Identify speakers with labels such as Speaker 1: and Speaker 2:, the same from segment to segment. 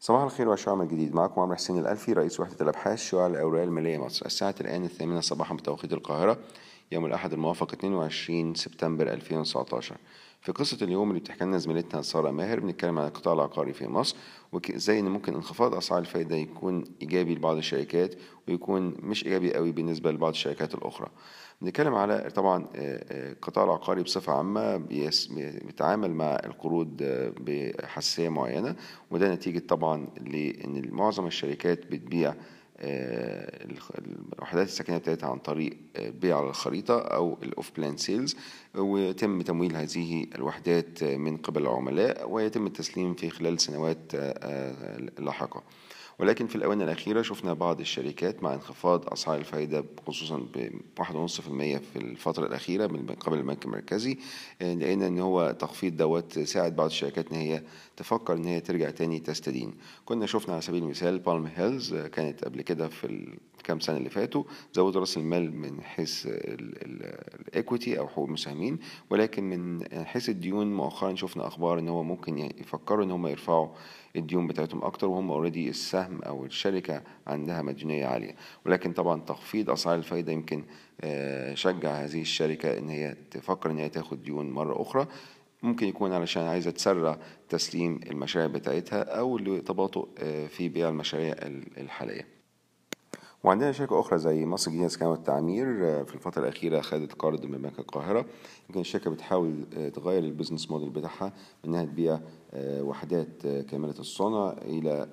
Speaker 1: صباح الخير وعشاء من جديد؟ معكم عمرو حسين الألفي رئيس وحدة الأبحاث شعاع الأوراق المالية مصر. الساعة الآن الثامنة صباحا بتوقيت القاهرة يوم الأحد الموافق 22 سبتمبر 2019 في قصة اليوم اللي بتحكي لنا زميلتنا سارة ماهر بنتكلم عن القطاع العقاري في مصر وازاي إن ممكن انخفاض أسعار الفايدة يكون إيجابي لبعض الشركات ويكون مش إيجابي قوي بالنسبة لبعض الشركات الأخرى. بنتكلم على طبعا القطاع العقاري بصفة عامة بيتعامل مع القروض بحساسية معينة وده نتيجة طبعا لأن معظم الشركات بتبيع الوحدات السكنية بتاعتها عن طريق بيع على الخريطة أو ال off-plan sales ويتم تمويل هذه الوحدات من قبل العملاء ويتم التسليم في خلال سنوات لاحقة. ولكن في الآونة الأخيرة شفنا بعض الشركات مع انخفاض أسعار الفائدة خصوصا بواحد ونص في المية في الفترة الأخيرة من قبل البنك المركزي لقينا إن هو تخفيض دوت ساعد بعض الشركات إن هي تفكر إن هي ترجع تاني تستدين. كنا شفنا على سبيل المثال بالم هيلز كانت قبل كده في الكام سنة اللي فاتوا زودوا رأس المال من حيث ال equity أو حقوق المساهمين ولكن من حيث الديون مؤخرا شفنا أخبار إن هو ممكن يفكروا إن هم يرفعوا الديون بتاعتهم أكتر وهم already السهم أو الشركة عندها مديونيه عالية. ولكن طبعا تخفيض أسعار الفايدة يمكن شجع هذه الشركة إن هي تفكر إن هي تاخد ديون مرة أخرى. ممكن يكون علشان عايزة تسرع تسليم المشاريع بتاعتها أو لتباطؤ في بيع المشاريع الحالية. وعندنا شركة أخرى زي مصر الجديدة للإسكان والتعمير في الفترة الأخيرة خدت قرض من بنك القاهرة. يمكن الشركة بتحاول تغير ال business model بتاعها إنها تبيع وحدات كاملة الصنع إلى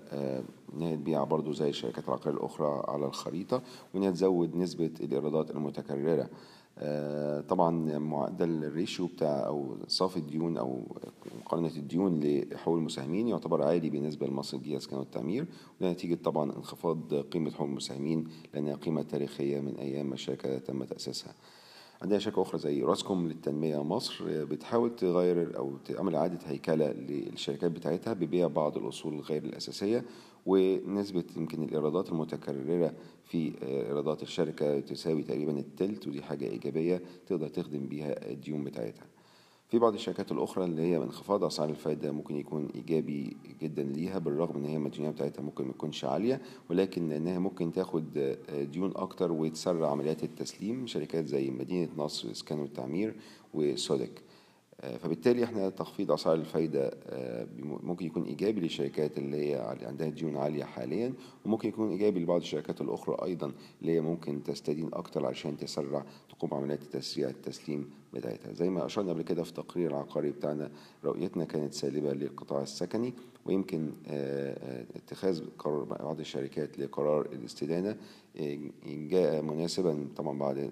Speaker 1: إنها تبيع برضو زي الشركات العقارية الأخرى على الخريطة وإنها تزود نسبة الإيرادات المتكررة. طبعا معدل ال ratio بتاع أو صافي الديون أو مقارنة الديون لحقوق المساهمين يعتبر عالي بالنسبة لمصر الجديده للاسكان والتعمير وده نتيجة طبعا انخفاض قيمة حقوق المساهمين لأنها قيمة تاريخية من أيام ما الشركة تم تأسيسها. عندنا شركة أخرى زي أوراسكوم للتنمية مصر بتحاول تغير أو تعمل إعادة هيكلة للشركات بتاعتها ببيع بعض الأصول غير الأساسية ونسبة يمكن الإيرادات المتكررة في إيرادات الشركة تساوي تقريبا التلت ودي حاجة إيجابية تقدر تخدم بيها الديون بتاعتها. في بعض الشركات الأخرى اللي هي انخفاض أسعار الفائدة ممكن يكون إيجابي جدا ليها بالرغم إن هي المديونية بتاعتها ممكن ما تكونش عالية ولكن لأنها ممكن تاخد ديون أكتر وتسرع عمليات التسليم. شركات زي مدينة نصر الإسكان والتعمير وسودك. فبالتالي إحنا تخفيض أسعار الفايدة ممكن يكون إيجابي للشركات اللي هي عندها ديون عالية حاليا وممكن يكون إيجابي لبعض الشركات الأخرى أيضا اللي هي ممكن تستدين أكتر عشان تسرع تقوم عمليات تسريع التسليم بتاعتها زي ما أشرنا قبل كده في التقرير العقاري بتاعنا رؤيتنا كانت سالبة للقطاع السكني ويمكن اتخاذ قرار بعض الشركات لقرار الاستدانة جاء مناسبا طبعا بعد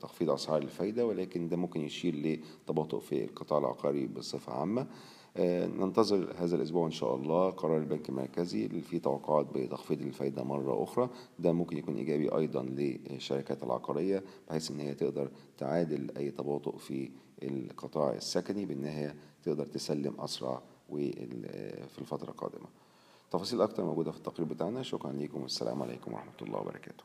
Speaker 1: تخفيض أسعار الفايدة ولكن ده ممكن يشير لتباطؤ في القطاع العقاري بصفة عامة. ننتظر هذا الأسبوع إن شاء الله. قرار البنك المركزي اللي فيه توقعات بتخفيض الفايدة مرة أخرى. ده ممكن يكون إيجابي أيضا للشركات العقارية بحيث إن هي تقدر تعادل أي تباطؤ في القطاع السكني بإن هي تقدر تسلم أسرع في الفترة القادمة. تفاصيل أكتر موجودة في التقرير بتاعنا. شكرا لكم والسلام عليكم ورحمة الله وبركاته.